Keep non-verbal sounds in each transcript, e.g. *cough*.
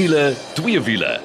wiele, twee wiele.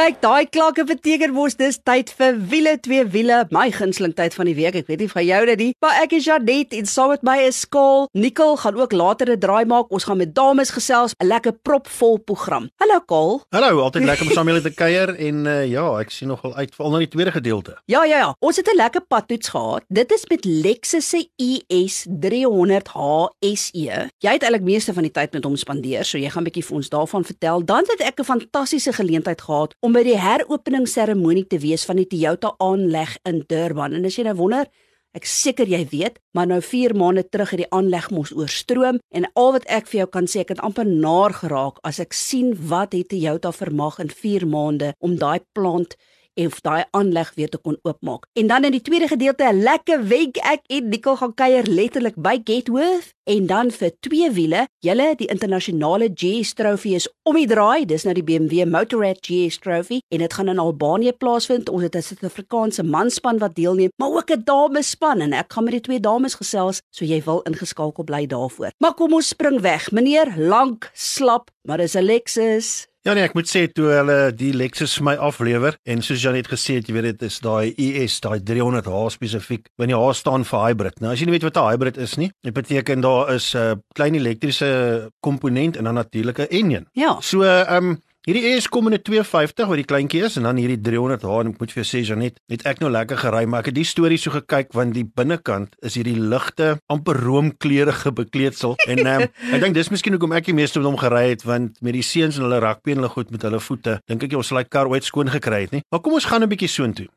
Kyk, daai klanke beteken mos dis tyd vir wiele twee wiele, my gunsteling tyd van die week. Ek weet nie van jou dit nie, maar ek is Janet en saam met my is Skaal. Nicole gaan ook later 'n draai maak. Ons gaan met dames gesels, 'n lekker propvol program. Hallo Kaal. Hallo, altyd lekker om saam met julle te kuier en uh, ja, ek sien nogal uit veral na die tweede gedeelte. Ja, ja, ja. Ons het 'n lekker padtoets gehad. Dit is met Lexus se ES 300h SE. Jy het eintlik meeste van die tyd met hom spandeer, so jy gaan 'n bietjie vir ons daarvan vertel. Dan het ek 'n fantastiese geleentheid gehad om by die heropeningsseremonie te wees van die Toyota aanleg in Durban. En as jy nou wonder, ek seker jy weet, maar nou 4 maande terug het die aanleg mos oorstroom en al wat ek vir jou kan sê, ek het amper naar geraak as ek sien wat het Toyota vermag in 4 maande om daai plant en of daai aanleg weer te kon oopmaak. En dan in die tweede gedeelte 'n lekker wenk ek en Nicole gaan kuier letterlik by Getworth en dan vir twee wiele, julle die internasionale GS Trophy is om die draai, dis nou die BMW Motorrad GS Trophy en dit gaan in Albanië plaasvind. Ons het 'n Suid-Afrikaanse manspan wat deelneem, maar ook 'n damespan en ek gaan met die twee dames gesels, so jy wil ingeskakel bly daarvoor. Maar kom ons spring weg, meneer, lank slap, maar dis 'n Lexus. Ja nee, ek moet sê toe hulle die Lexus vir my aflewer en soos Janet gesê het, jy weet dit is daai ES, daai 300h spesifiek, wanneer die H staan vir hybrid. Nou as jy nie weet wat 'n hybrid is nie, dit beteken daar is 'n uh, klein elektriese komponent en dan natuurlik 'n enjin. Ja. So ehm um, Hierdie ES kom in 'n 250 wat die kleintjie is en dan hierdie 300h en ek moet vir jou sê Janet, het ek nou lekker gery, maar ek het die storie so gekyk want die binnekant is hierdie ligte amper roomkleurige bekleedsel en um, *laughs* ek dink dis miskien hoekom ek die meeste met hom gery het want met die seuns en hulle rugby en hulle goed met hulle voete, dink ek jy ons sal hy kar ooit skoon gekry het nie. Maar kom ons gaan 'n bietjie soontoe.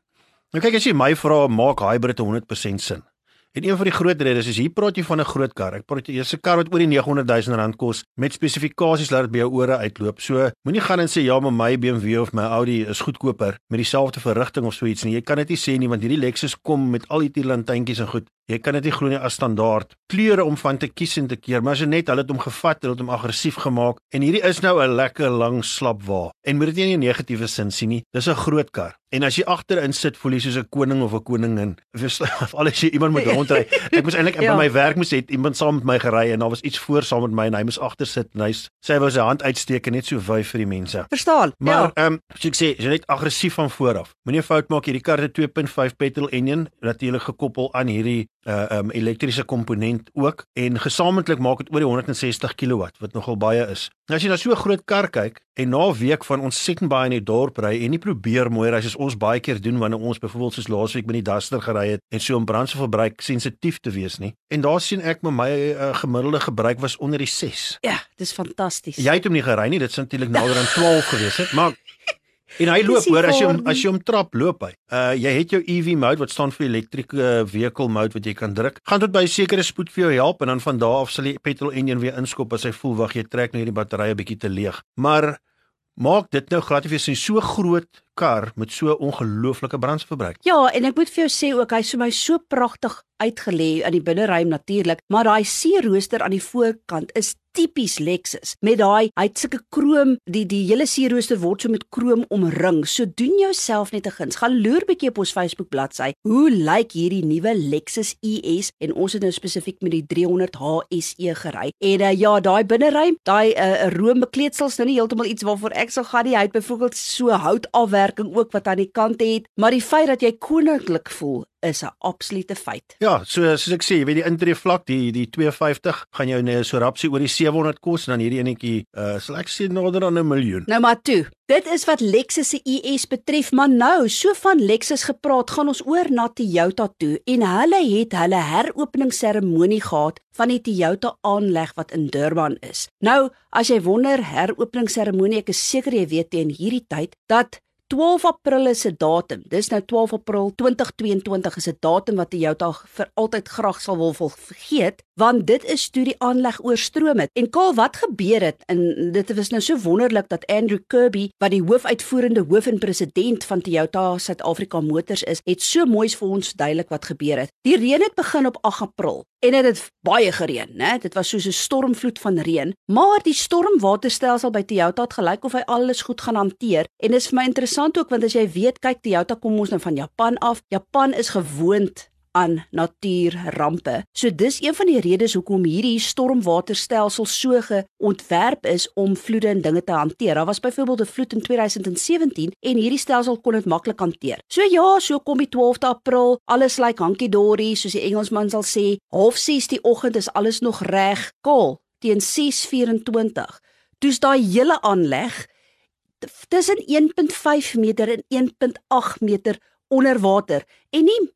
Nou kyk as jy my vra maak hybrid 100% sin. En een van die groot redes is hier praat jy van 'n groot kar. Ek praat jy is 'n kar wat oor die 900 000 rand kos met spesifikasies laat dit by jou ore uitloop. So moenie gaan en sê ja, maar my BMW of my Audi is goedkoper met dieselfde verrigting of so iets nie. Jy kan dit nie sê nie want hierdie Lexus kom met al die lantuintjies en goed. Jy kan dit nie glo nie as standaard kleure om van te kies en te keer, maar as jy net hulle het hom gevat, hulle het hom aggressief gemaak en hierdie is nou 'n lekker lang slap wa. En moet dit nie in 'n negatiewe sin sien nie. Dis 'n groot kar. En as jy agterin sit, voel jy soos 'n koning of 'n koningin. Of *laughs* alles jy iemand moet rondry. Ek moes eintlik *laughs* ja. by my werk moes het iemand saam met my gery en daar was iets voor saam met my en hy moes agter sit en hy sê hy wou sy hand uitsteek en net so wyf vir die mense. Verstaan? Maar ehm ja. um, so ek sê, jy net aggressief van voor af. Moenie fout maak hierdie kar het 2.5 petrol enjin natuurlik gekoppel aan hierdie uh um elektriese komponent ook en gesamentlik maak dit oor die 160 kW wat nogal baie is. Nou as jy na so 'n groot kar kyk en na 'n week van ons sit baie in die dorp ry en nie probeer mooi ry soos ons baie keer doen wanneer ons byvoorbeeld soos laasweek met die Duster gery het en so om brandstofverbruik sensitief te wees nie. En daar sien ek met my uh, gemiddelde gebruik was onder die 6. Ja, dis fantasties. Jy het hom nie gery nie, dit is natuurlik nader aan 12 gewees het, maar En hy loop hoor as jy hom as jy hom trap loop hy. Uh jy het jou EV mode wat staan vir elektriese uh, vehicle mode wat jy kan druk. Gaan tot by 'n sekere spoed vir jou help en dan van daar af sal die petrol enjin weer inskop as hy voel wag jy trek nou hierdie batterye bietjie te leeg. Maar maak dit nou glad of jy sien so groot kar met so ongelooflike brandstofverbruik. Ja, en ek moet vir jou sê ook hy is vir my so pragtig uitgelê in die binneruim natuurlik, maar daai seerooster aan die voorkant is tipies Lexus met daai hy het sulke krom die die hele seerooster word so met krom omring. So doen jouself net 'n guns. Gaan loer bietjie op ons Facebook bladsy. Hoe lyk hierdie nuwe Lexus ES en ons het nou spesifiek met die 300h SE gery. En uh, ja, daai binneruim, daai uh, roombekleedsels nou nie heeltemal iets waarvoor ek sou gaan nie. Hy het byvoorbeeld so hout afwerking ook wat aan die kant het, maar die feit dat jy koninklik voel is 'n absolute feit. Ja, so soos ek sê, jy weet die intree vlak, die die 250 gaan jou net so rapsie oor die 700 kos en dan hierdie enetjie, uh sal ek sê nader aan 'n miljoen. Nou maar toe. Dit is wat Lexus se ES betref, maar nou, so van Lexus gepraat, gaan ons oor na Toyota toe en hulle het hulle heropeningsseremonie gehad van die Toyota aanleg wat in Durban is. Nou, as jy wonder, heropeningsseremonie, ek is seker jy weet teen hierdie tyd dat 12 April is 'n datum. Dis nou 12 April 2022 is 'n datum wat jy jou vir altyd graag sal wil vergeet, want dit is toe die aanleg oorstroom het. En Kaal, wat gebeur het? En dit was nou so wonderlik dat Andrew Kirby, wat die hoofuitvoerende hoof en president van Toyota Suid-Afrika Motors is, het so mooi vir ons duidelik wat gebeur het. Die reën het begin op 8 April en dit het, het baie gereën, né? Dit was soos 'n stormvloed van reën, maar die stormwaterstelsel by Toyota het gelyk of hy alles goed gaan hanteer. En dit is vir my interessant ook want as jy weet, kyk Toyota kom ons nou van Japan af. Japan is gewoond aan natuurrampe. So dis een van die redes hoekom hierdie stormwaterstelsel so geontwerp is om vloede en dinge te hanteer. Daar was byvoorbeeld 'n vloed in 2017 en hierdie stelsel kon dit maklik hanteer. So ja, so kom die 12de April, alles lyk like hankie dory, soos die Engelsman sal sê, half 6 die oggend is alles nog reg. Kaal teen 6:24. Toe's daai hele aanleg tussen 1.5 meter en 1.8 meter onder water en nie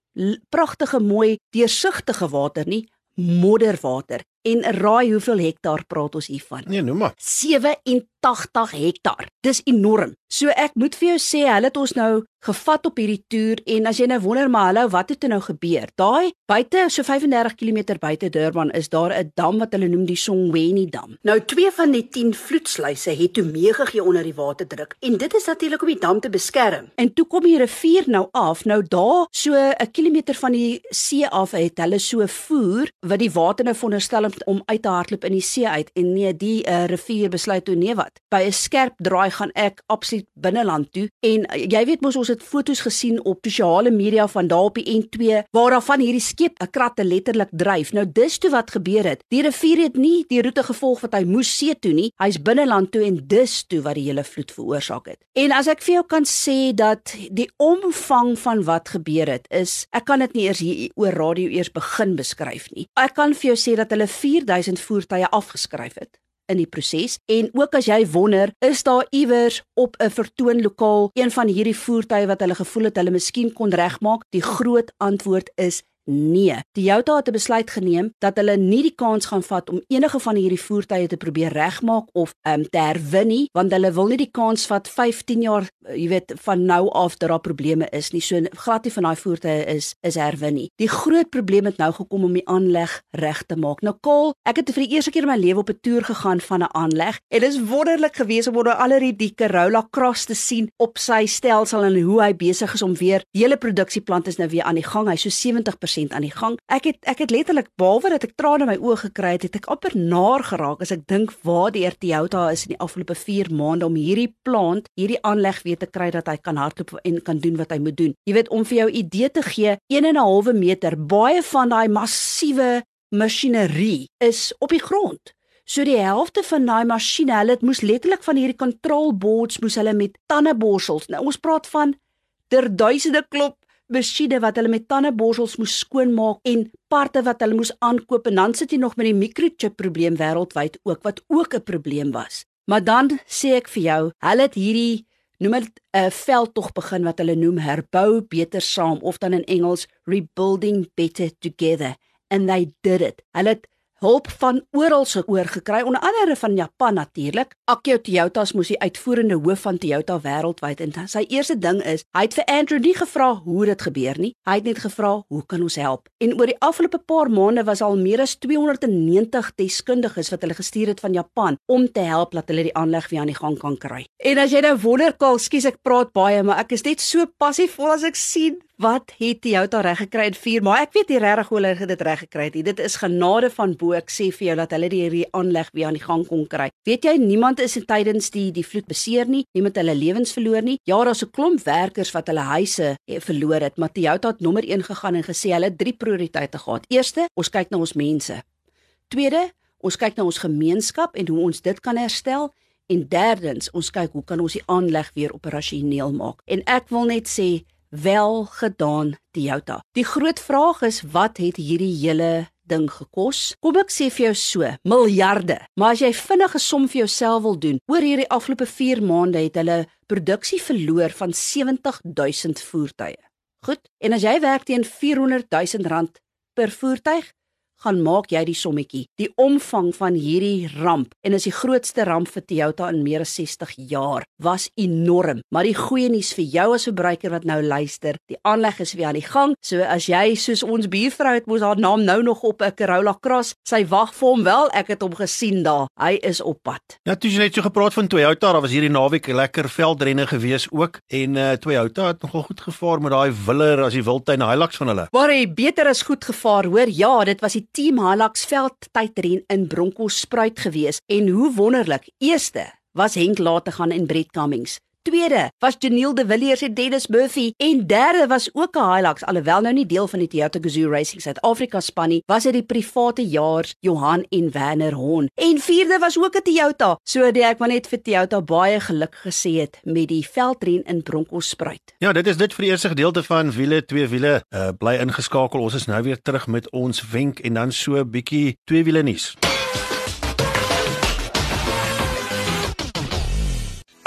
pragtige mooi deursigtige water nie, modderwater. En raai hoeveel hektaar praat ons hiervan? Nee, noem maar. 87 hektaar. Dis enorm. So ek moet vir jou sê, hulle het ons nou gevat op hierdie toer en as jy nou wonder maar hallo, wat het nou gebeur? Daai buite so 35 km buite Durban is daar 'n dam wat hulle noem die Songweni dam. Nou twee van die 10 vloedsluise het toe meegegee onder die waterdruk en dit is natuurlik om die dam te beskerm. En toe kom die rivier nou af. Nou daar so 'n kilometer van die see af het hulle so voer wat die water nou veronderstel om uit te hardloop in die see uit en nee die uh, rivier besluit toe nee wat. By 'n skerp draai gaan ek absoluut binneland toe en uh, jy weet mos ons het foto's gesien op sosiale media van daar op die N2 waar daar van hierdie skep 'n kratte letterlik dryf. Nou dis toe wat gebeur het. Die rivier het nie die roete gevolg wat hy moes see toe nie. Hy's binneland toe en dis toe wat die hele vloed veroorsaak het. En as ek vir jou kan sê dat die omvang van wat gebeur het is ek kan dit nie eers hier oor radio eers begin beskryf nie. Ek kan vir jou sê dat hulle 4000 voertuie afgeskryf het in die proses. En ook as jy wonder is daar iewers op 'n vertoonlokaal een van hierdie voertuie wat hulle gevoel het hulle miskien kon regmaak? Die groot antwoord is Nee, die Toyota het 'n besluit geneem dat hulle nie die kans gaan vat om enige van hierdie voertuie te probeer regmaak of um, te herwin nie, want hulle wil nie die kans vat 15 jaar, eh, jy weet, van nou af dat daar probleme is nie. So glad nie van daai voertuie is is herwin nie. Die groot probleem het nou gekom om die aanleg reg te maak. Nou Kol, ek het vir die eerste keer in my lewe op 'n toer gegaan van 'n aanleg en dit is wonderlik geweest om oor al die Corolla Cross te sien op sy stelsel en hoe hy besig is om weer die hele produksieplant is nou weer aan die gang. Hy's so 70% 100% aan die gang. Ek het ek het letterlik behalwe dat ek trane in my oë gekry het, het ek amper naar geraak as ek dink waar die Toyota is in die afgelope 4 maande om hierdie plant, hierdie aanleg weer te kry dat hy kan hardloop en kan doen wat hy moet doen. Jy weet om vir jou idee te gee, 1 en 'n halwe meter, baie van daai massiewe masjinerie is op die grond. So die helfte van daai masjiene, hulle het moes letterlik van hierdie control boards moes hulle met tandeborsels. Nou ons praat van ter duisende klop masjiene wat hulle met tandeborsels moes skoonmaak en parte wat hulle moes aankoop en dan sit jy nog met die microchip probleem wêreldwyd ook wat ook 'n probleem was. Maar dan sê ek vir jou, hulle het hierdie noem dit 'n veldtog begin wat hulle noem herbou beter saam of dan in Engels rebuilding better together and they did it. Hulle het hulp van oral se oor gekry onder andere van Japan natuurlik. Akio Toyota moes die uitvoerende hoof van Toyota wêreldwyd en sy eerste ding is, hy het vir Andrew nie gevra hoe dit gebeur nie. Hy het net gevra, "Hoe kan ons help?" En oor die afgelope paar maande was al meer as 290 deskundiges wat hulle gestuur het van Japan om te help dat hulle die aanleg weer aan die gang kan kry. En as jy nou wonder, Kaal, skus ek praat baie, maar ek is net so passief as ek sien Wat het jy outa reg gekry in 4 maar ek weet nie regtig hoe hulle dit reg gekry het. Dit is genade van bo. Ek sê vir jou dat hulle die hierdie aanleg weer aan die gang kon kry. Weet jy niemand is tydens die die vloed beseer nie. Niemand hulle lewens verloor nie. Ja, daar's 'n klomp werkers wat hulle huise verloor het. Maar Toyota het nommer 1 gegaan en gesê hulle drie prioriteite gehad. Eerste, ons kyk na ons mense. Tweede, ons kyk na ons gemeenskap en hoe ons dit kan herstel. En derdens, ons kyk hoe kan ons die aanleg weer operasioneel maak. En ek wil net sê wel gedaan Toyota. Die groot vraag is wat het hierdie hele ding gekos? Kom ek sê vir jou so, miljarde. Maar as jy vinnige som vir jouself wil doen, oor hierdie afgelope 4 maande het hulle produksie verloor van 70000 voertuie. Goed. En as jy werk teen 400000 rand per voertuig, gaan maak jy die sommetjie. Die omvang van hierdie ramp en is die grootste ramp vir Toyota in meer as 60 jaar was enorm. Maar die goeie nuus vir jou as verbruiker wat nou luister, die aanleg is weer aan die gang. So as jy soos ons buurvrou het mos haar naam nou nog op 'n Corolla Cross, sy wag vir hom wel. Ek het hom gesien daar. Hy is op pad. Ja, toe jy net so gepraat van Toyota, daar was hierdie naweek lekker veldrenne gewees ook en uh, Toyota het nogal goed gevaar met daai willer as die wildtuin Hilux van hulle. Maar hy beter as goed gevaar, hoor. Ja, dit was die Team Hilux veldtydren in Bronkhorstspruit gewees en hoe wonderlik. Eerste was Henk laat te gaan en Brett Cummings. Tweede was Janiel de Villiers en Dennis Murphy en derde was ook 'n Hilux alhoewel nou nie deel van die Toyota Gazoo Racing Suid-Afrika span nie, was dit die private jaars Johan en Werner Hon. En vierde was ook 'n Toyota. So die ek maar net vir Toyota baie geluk gesê het met die veldren in Bronkhorstspruit. Ja, dit is dit vir die eerste gedeelte van wiele, twee wiele. Uh, bly ingeskakel. Ons is nou weer terug met ons wenk en dan so 'n bietjie twee wiele nuus.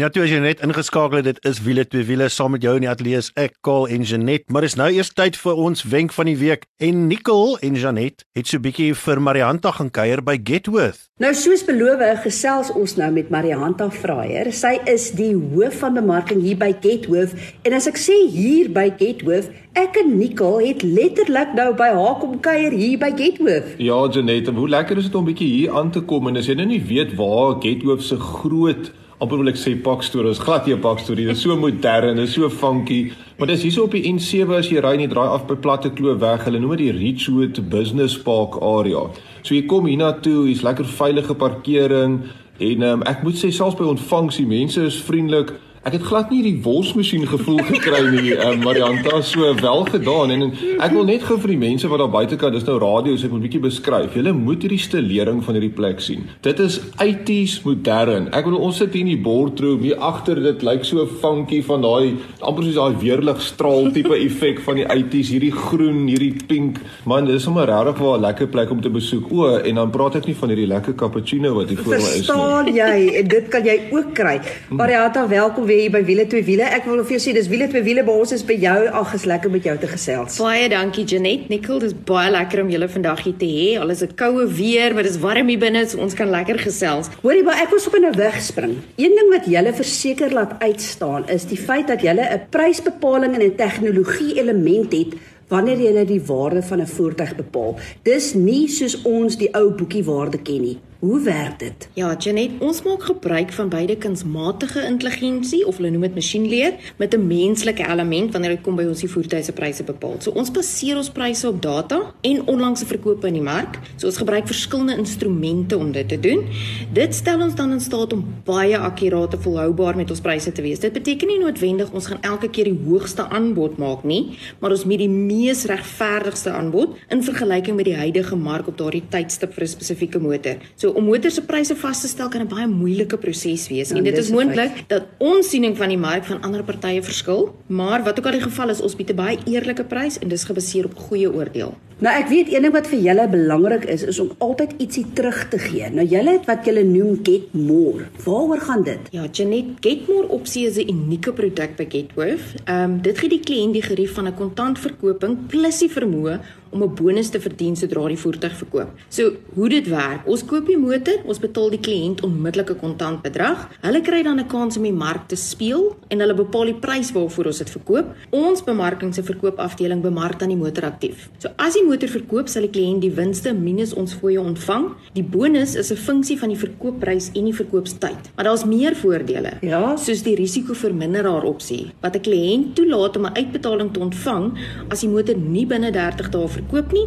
Ja, toe as jy net ingeskakel het, dit is wiele twee wiele saam met jou in die ateljee is ek Kaal en Janet, maar dis nou eers tyd vir ons wenk van die week. En Nicole en Janet het so 'n bietjie vir Marianta gaan kuier by Getworth. Nou soos beloof, gesels ons nou met Marianta Fraier. Sy is die hoof van bemarking hier by Getworth en as ek sê hier by Getworth, ek en Nicole het letterlik nou by haar kom kuier hier by Getworth. Ja, Janet, hoe lekker is dit om bietjie hier aan te kom en as jy nou nie weet waar Getworth se groot amper wil ek sê pakstorie, is glad nie 'n pakstorie, dit is so modern, is so funky. Maar dis hierso op die N7 as jy ry en jy draai af by Platte Kloof weg, hulle noem dit die Richwood Business Park area. So jy kom hiernatoe, hier's lekker veilige parkering en um, ek moet sê selfs by ontvangs, die mense is vriendelik. Ek het glad nie die wolsmasjien gevoel gekry nie, um, Marianta, so wel gedaan en, en ek wil net gou vir die mense wat daar buite kan, dis nou radio's ek moet 'n bietjie beskryf. Julle moet hierdie stelering van hierdie plek sien. Dit is 80s modern. Ek bedoel ons sit hier in die boardroom, hier agter dit lyk so funky van daai amper soos daai weerlig straal tipe *laughs* effek van die 80s, hierdie groen, hierdie pink. Man, dis sommer regtig 'n lekker plek om te besoek. O, en dan praat ek nie van hierdie lekker cappuccino wat hier voor my is nie. Verstaan jy? En dit kan jy ook kry. Mariata, welkom weer hier by Wiele twee wiele. Ek wil vir jou sê dis Wiele twee wiele by ons is by jou. Ag, is lekker met jou te gesels. Baie dankie Janet. Nicole, dis baie lekker om julle vandag hier te hê. Al is dit koue weer, maar dis warm hier binne, so ons kan lekker gesels. Hoorie, maar ek wil sommer nou wegspring. Een ding wat julle verseker laat uitstaan is die feit dat julle 'n prysbepaling en 'n tegnologie element het wanneer jy die waarde van 'n voertuig bepaal. Dis nie soos ons die ou boekie waarde ken nie. Hoe werk dit? Ja, Janet, ons maak gebruik van beide kunsmatige intelligensie of hulle noem dit masjienleer met 'n menslike element wanneer dit kom by ons die voertuie se pryse bepaal. So ons baseer ons pryse op data en onlangse verkope in die mark. So ons gebruik verskillende instrumente om dit te doen. Dit stel ons dan in staat om baie akkuraat en volhoubaar met ons pryse te wees. Dit beteken nie noodwendig ons gaan elke keer die hoogste aanbod maak nie, maar ons met die mees regverdigste aanbod in vergelyking met die huidige mark op daardie tydstip vir 'n spesifieke motor. So om motors se pryse vas te stel kan 'n baie moeilike proses wees. Ja, en dit is moontlik dat ons siening van die mark van ander partye verskil, maar wat ook al die geval is, ons bied 'n baie eerlike prys en dis gebaseer op goeie oordeel. Nou ek weet een ding wat vir julle belangrik is is om altyd ietsie terug te gee. Nou julle het wat julle noem get more. Waaroor gaan dit? Ja, Janet, get more opsie is 'n unieke produk by Getworth. Ehm um, dit gee die kliënt die gerief van 'n kontantverkoping plus die vermoë om 'n bonus te verdien sodra die voertuig verkoop. So, hoe dit werk? Ons koop die motor, ons betaal die kliënt onmiddellike kontantbedrag. Hulle kry dan 'n kans om die mark te speel en hulle bepaal die prys waarvoor ons dit verkoop. Ons bemarkings en verkoopafdeling bemark dan die motor aktief. So, as die motor verkoop, sal die kliënt die winste minus ons fooie ontvang. Die bonus is 'n funksie van die verkoopprys en die verkoopstyd. Maar daar's meer voordele. Ja, soos die risikoverminderaar opsie wat 'n kliënt toelaat om 'n uitbetaling te ontvang as die motor nie binne 30 dae verkoop nie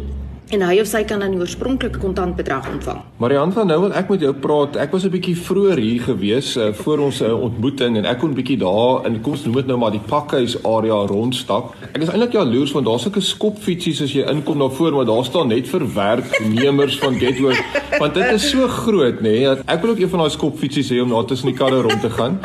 en hy of sy kan dan die oorspronklike kontantbedrag ontvang. Marianta, nou wil ek met jou praat. Ek was 'n bietjie vroeër hier gewees uh, voor ons uh, ontmoeting en ek kon bietjie daar in kom ons noem dit nou maar die pakhuis area rondstap. Ek is eintlik jaloers want daar's sulke skopfietsies as jy inkom daar voor, maar daar staan net vir werknemers van Getworth want dit is so groot nê. Nee, ek wil ook een van daai skopfietsies hê om daar tussen die karre rond te gaan.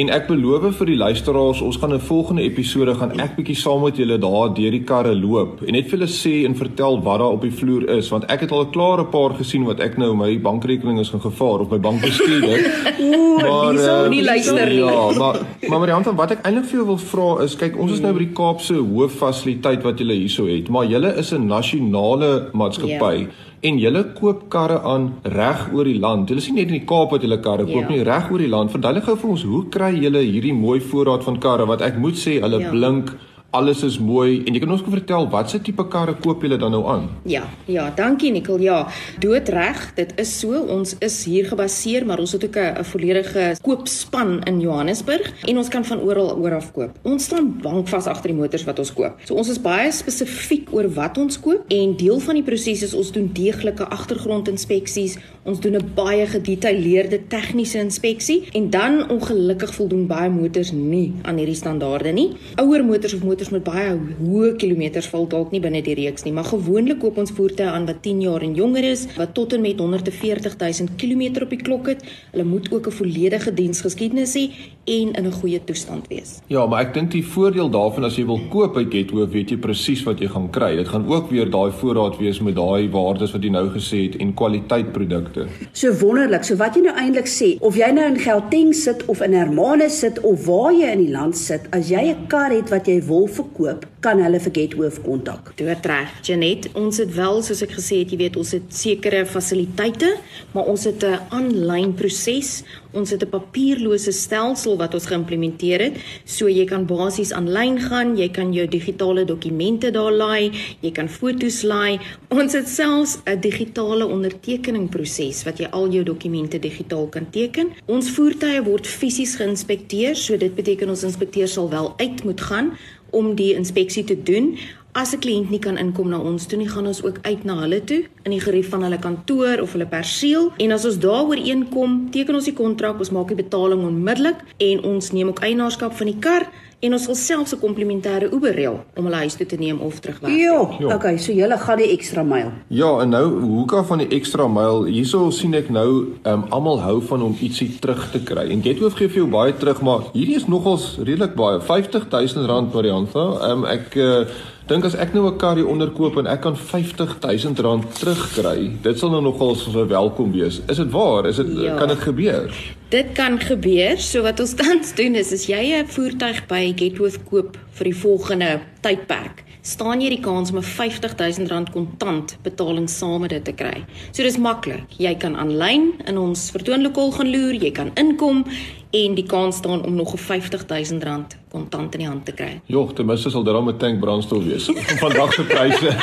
En ek beloof vir die luisteraars, ons gaan 'n volgende episode gaan ek bietjie saam met julle daar deur die karre loop en net vir hulle sê en vertel wat daar op die die vloer is want ek het al 'n klare paar gesien wat ek nou my bankrekening is gaan gevaar of my bankbestuurder. *laughs* Ooh, dis eh, nie luister nie. Ja, maar maar Marianne van wat ek eintlik vir jou wil vra is kyk ons is nou by die Kaapse hooffasiliteit wat julle hierso het, maar julle is 'n nasionale maatskappy. Ja. En julle koop karre aan reg oor die land. Julle sien net in die Kaap wat julle karre koop Ja. nie reg oor die land. Verduidelik gou vir ons, hoe kry julle hierdie mooi voorraad van karre wat ek moet sê hulle Ja. blink, alles is mooi en jy kan ons gou vertel watse tipe karre koop julle dan nou aan? Ja, ja, dankie Nicole. Ja, doodreg, dit is so. Ons is hier gebaseer, maar ons het ook 'n volledige koopspan in Johannesburg en ons kan van oral oor af koop. Ons staan bankvas agter die motors wat ons koop. So ons is baie spesifiek oor wat ons koop en deel van die proses is ons doen deeglike agtergrondinspeksies. Ons doen 'n baie gedetailleerde tegniese inspeksie en dan ongelukkig voldoen baie motors nie aan hierdie standaarde nie. Ouer motors of motors met baie hoë kilometers val dalk nie binne die reeks nie, maar gewoonlik koop ons voertuie aan wat 10 jaar en jonger is, wat tot en met 140 000 km op die klok het. Hulle moet ook 'n volledige diensgeskiedenis hê en in 'n goeie toestand wees. Ja, maar ek dink die voordeel daarvan as jy wil koop by Getwo, weet jy presies wat jy gaan kry. Dit gaan ook weer daai voorraad wees met daai waardes wat jy nou gesê het en kwaliteit produkte. So wonderlik. So wat jy nou eintlik sê, of jy nou in Gauteng sit of in Hermanus sit of waar jy in die land sit, as jy 'n kar het wat jy wil verkoop, kan hulle vir Gethoof kontak. Doodreg, Janet. Ons het wel, soos ek gesê het, jy weet, ons het sekere fasiliteite, maar ons het 'n aanlyn proses. Ons het 'n papierlose stelsel wat ons geïmplementeer het. So jy kan basies aanlyn gaan, jy kan jou digitale dokumente daar laai, jy kan foto's laai. Ons het selfs 'n digitale ondertekeningproses wat jy al jou dokumente digitaal kan teken. Ons voertuie word fisies geïnspekteer, so dit beteken ons inspekteur sal wel uit moet gaan om die inspeksie te doen. As 'n kliënt nie kan inkom na ons toe nie, gaan ons ook uit na hulle toe in die gerief van hulle kantoor of hulle perseel en as ons daaroor inkom, teken ons die kontrak, ons maak die betaling onmiddellik en ons neem ook eienaarskap van die kar en ons sal selfs 'n komplementêre Uber reël om hulle huis toe te neem of terugwerk. Ja, Ja. okay, so jy gaan die ekstra myl. Ja, en nou hoeka van die ekstra myl. Hierso sien ek nou ehm um, almal hou van om ietsie terug te kry. En Getwo gee vir jou baie terug, maar hierdie is nogals redelik baie. R50000 Mariantha. Ehm um, ek uh, dink as ek nou 'n kar hier onderkoop en ek kan R50000 terugkry, dit sal nou nogals welkom wees. Is dit waar? Is dit Ja. kan dit gebeur? Dit kan gebeur. So wat ons tans doen is as jy 'n voertuig by Getworth koop vir die volgende tydperk, staan jy die kans om 'n R50000 kontant betaling saam met dit te kry. So dis maklik. Jy kan aanlyn in ons vertoonlokaal gaan loer, jy kan inkom en die kans staan om nog 'n R50000 kontant in die hand te kry. Jogg, ten minste sal dit dan 'n tank brandstof wees. *laughs* Vandag se pryse. *laughs*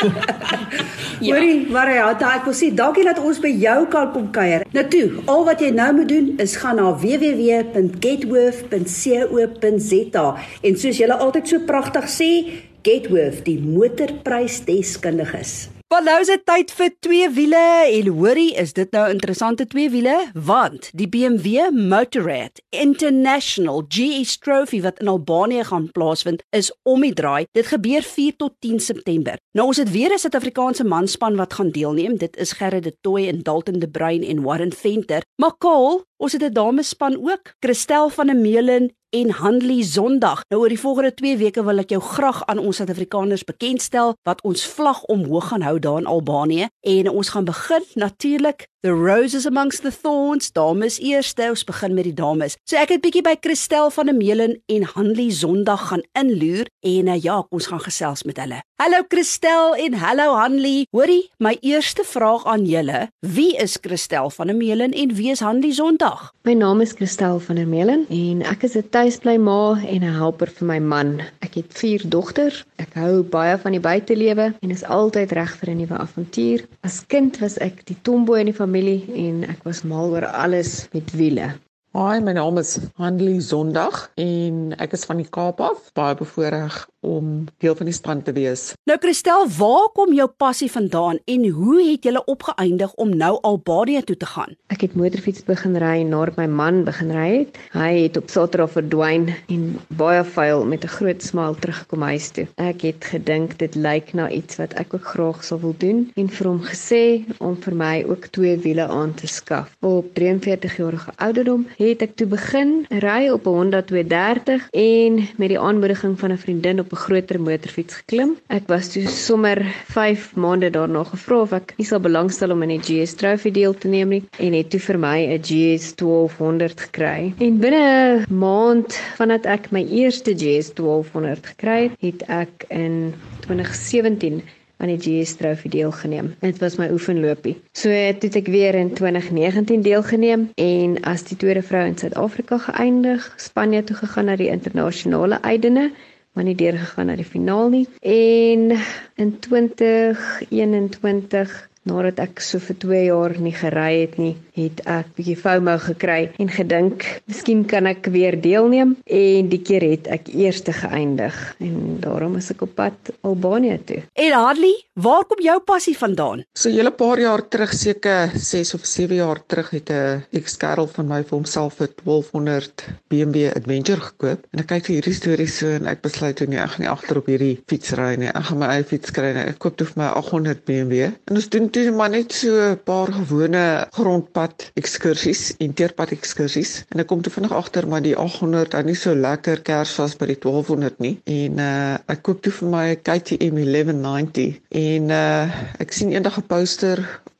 Ja. Hoorie, Mariata, ek wil sê dankie dat ons by jou kan kom kuier. Nou toe, al wat jy nou moet doen is gaan na www.getworth.co.za en soos julle altyd so pragtig sê, Getworth, die motorprysdeskundiges. Is dit tyd vir twee wiele en hoorie, is dit nou interessante twee wiele want die BMW Motorrad International GS Trophy wat in Albanië gaan plaasvind is om die draai. Dit gebeur 4 tot 10 September. Nou ons het weer 'n Suid-Afrikaanse manspan wat gaan deelneem. Dit is Gerrit de Tooy en Dalton de Bruin en Warren Venter. Maar Kaal, ons het 'n damespan ook. Christel van der Meulen en Handley Sondag. Nou oor die volgende 2 weke wil ek jou graag aan ons Suid-Afrikaners bekendstel wat ons vlag omhoog gaan hou daar in Albanië en ons gaan begin natuurlik The Roses Amongst the Thorns, dames eerste. Ons begin met die dames. So ek het bietjie by Christel van der Meulen en Handley Sondag gaan inloer en uh, ja, ons gaan gesels met hulle. Hallo Christel en hallo Handley. Hoorie, my eerste vraag aan julle, wie is Christel van der Meulen en wie is Handley Sondag? My naam is Christel van der Meulen en ek is 'n tuisbly ma en 'n helper vir my man. Ek het 4 dogters. Ek hou baie van die buitelewe en is altyd reg vir 'n nuwe avontuur. As kind was ek die tomboy in die familie en ek was mal oor alles met wiele. Hi, my naam is Handley Sondag en ek is van die Kaap af. Baie bevoorreg om deel van die span te wees. Nou Christel, waar kom jou passie vandaan en hoe het jy opgeëindig om nou Albanië toe te gaan? Ek het motorfiets begin ry nadat my man begin ry het. Hy het op Saterdag verdwyn en baie vuil met 'n groot smaal teruggekom huis toe. Ek het gedink dit lyk na iets wat ek ook graag sou wil doen en vir hom gesê om vir my ook twee wiele aan te skaf. Op 43 jarige ouderdom het ek toe begin ry op 'n Honda 230 en met die aanmoediging van 'n vriendin op groter motorfiets geklim. Ek was toe sommer 5 maande daarna gevra of ek nie sal belangstel om in die GS Trophy deel te neem nie en het toe vir my 'n GS 1200 gekry. En binne 'n maand vandat ek my eerste GS 1200 gekry het, het ek in 2017 aan die GS Trophy deelgeneem. Dit was my oefenlopie. So het ek weer in 2019 deelgeneem en as die tweede vrou in Suid-Afrika geëindig, Spanje toe gegaan na die internasionale eidene maar nie deurgegaan na die finaal nie. En in 2021 nadat ek so vir 2 jaar nie gery het nie, het ek bietjie FOMO gekry en gedink, miskien kan ek weer deelneem en die keer het ek eerste geëindig en daarom is ek op pad Albanië toe. En Harley, waar kom jou passie vandaan? So 'n hele paar jaar terug, seker 6 of 7 jaar terug het 'n ekskerel van my vir homself 'n 1200 BMW Adventure gekoop en ek kyk vir hierdie storie so en ek besluit toe nee, ek gaan nie agter op hierdie fiets ry nie. Ek gaan my eie fiets kry en ek koop toe vir my 800 BMW en ons doen toe maar net so 'n paar gewone grondpad ekskursies, inteerpad ekskursies. En ek kom toe vinnig agter maar die 800 hou nie so lekker kers vas by die 1200 nie. En uh ek koop toe vir my 'n KTM 1190 en uh ek sien eendag 'n poster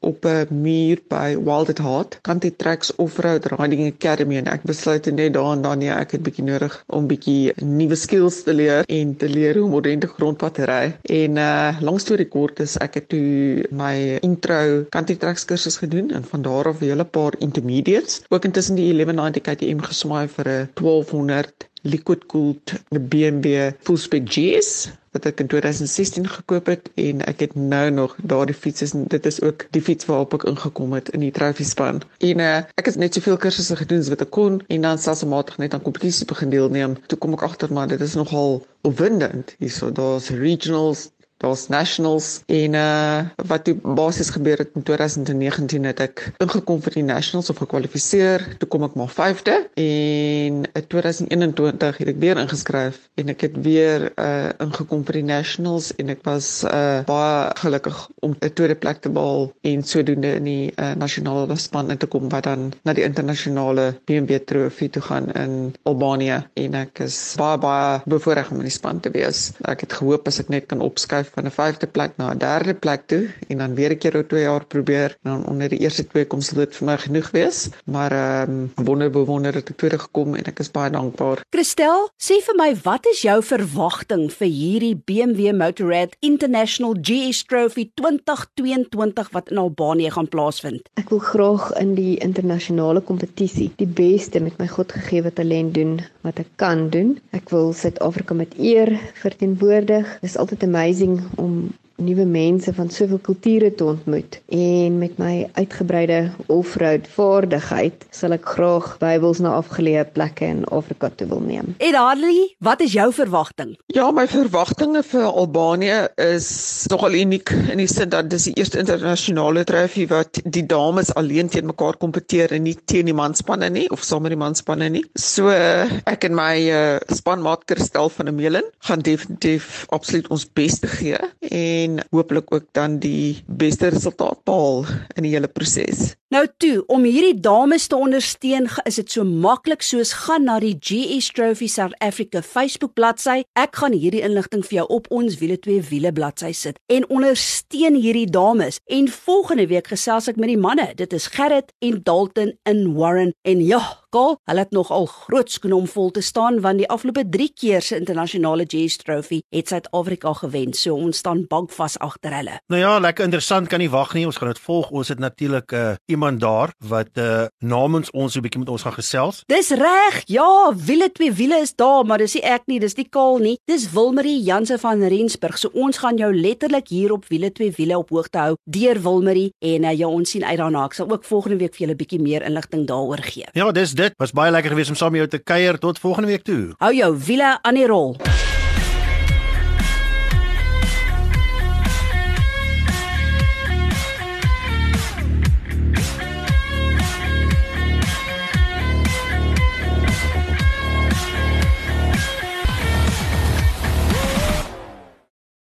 op 'n muur by Wild at Heart, Country Tracks Offroad Riding Academy en ek besluit net daar en dan nee, ek het bietjie nodig om bietjie nuwe skills te leer en te leer hoe om ordentlik grondpad te ry. En uh langs storie kort is ek het toe my intro Country Tracks kursus gedoen en van daar af 'n hele paar intermediates, ook intussen die 1190 KTM gesmaai vir 'n 1200 liquid cooled BMW full spec GS wat ek in 2016 gekoop het en ek het nou nog daardie fiets is dit is ook die fiets waarop ek ingekom het in die trophy span. En uh, ek het net soveel kursusse gedoen as wat ek kon en dan stelselmatig net aan kompetisies begin deelneem. Toe kom ek agter maar dit is nogal opwindend. Hierso daar's regionals, daar's nationals en uh wat toe basies gebeur het in 2019 het ek ingekom vir die nationals of gekwalifiseer. Toe kom ek maar 5de en in 2021 het ek weer ingeskryf en ek het weer uh ingekom vir die nationals en ek was uh baie gelukkig om 'n tweede plek te behaal en sodoende in die uh, nasionale span in te kom wat dan na die internasionale BMW trofee toe gaan in Albanië. En ek is baie baie bevoorreg om in die span te wees. Ek het gehoop as ek net kan opskuif van 'n 5de plek na 'n 3de plek toe en dan weer 'n keer oor 2 jaar probeer en dan onder die eerste twee kom sal dit vir my genoeg wees. Maar ehm um, wonder bewonder het ek tweede gekom en ek is baie dankbaar. Christel, sê vir my, wat is jou verwagting vir hierdie BMW Motorrad International GS Trophy 2022 wat in Albanië gaan plaasvind? Ek wil graag in die internasionale kompetisie die beste met my godgegewe talent doen wat ek kan doen. Ek wil Suid-Afrika met eer verteenwoordig. Dit is altyd amazing om nuwe mense van soveel kulture te ontmoet en met my uitgebreide offroad vaardigheid sal ek graag Bybels na afgeleë plekke in Afrika toe wil neem. En Harley, wat is jou verwagting? Ja, my verwagtinge vir Albanië is nogal uniek in die sin dat dis die eerste internasionale trofee wat die dames alleen teen mekaar kompeteer en nie teen die manspanne nie of saam met die manspanne nie. So ek en my uh, spanmaat Christel van der Meulen gaan definitief absoluut ons bes te gee en en hooplik ook dan die beste resultaat behaal in die hele proses. Nou toe, om hierdie dames te ondersteun, is dit so maklik soos gaan na die GS Trophy South Africa Facebook bladsy. Ek gaan hierdie inligting vir jou op ons wiele twee wiele bladsy sit en ondersteun hierdie dames. En volgende week gesels ek met die manne. Dit is Gerrit en Dalton in Warren en ja, Kaal, hulle het nog al groot skoene om vol te staan want die afgelope 3 keer se internasionale GS Trophy het Suid-Afrika gewen. So ons staan bankvas agter hulle. Nou ja, lekker interessant, kan nie wag nie. Ons gaan dit volg. Ons het natuurlik 'n uh, iemand daar wat uh namens ons so 'n bietjie met ons gaan gesels. Dis reg. Ja, wiele twee wiele is daar, maar dis nie ek nie, dis die Kaal nie. Dis Wilmarie Janse van Rensburg. So ons gaan jou letterlik hier op wiele twee wiele op hoogte hou deur Wilmarie en uh, ja, ons sien uit daarna. Ek sal ook volgende week vir julle 'n bietjie meer inligting daaroor gee. Ja, dis dit. Was baie lekker geweest om saam met jou te kuier. Tot volgende week toe. Hou jou wiele aan die rol.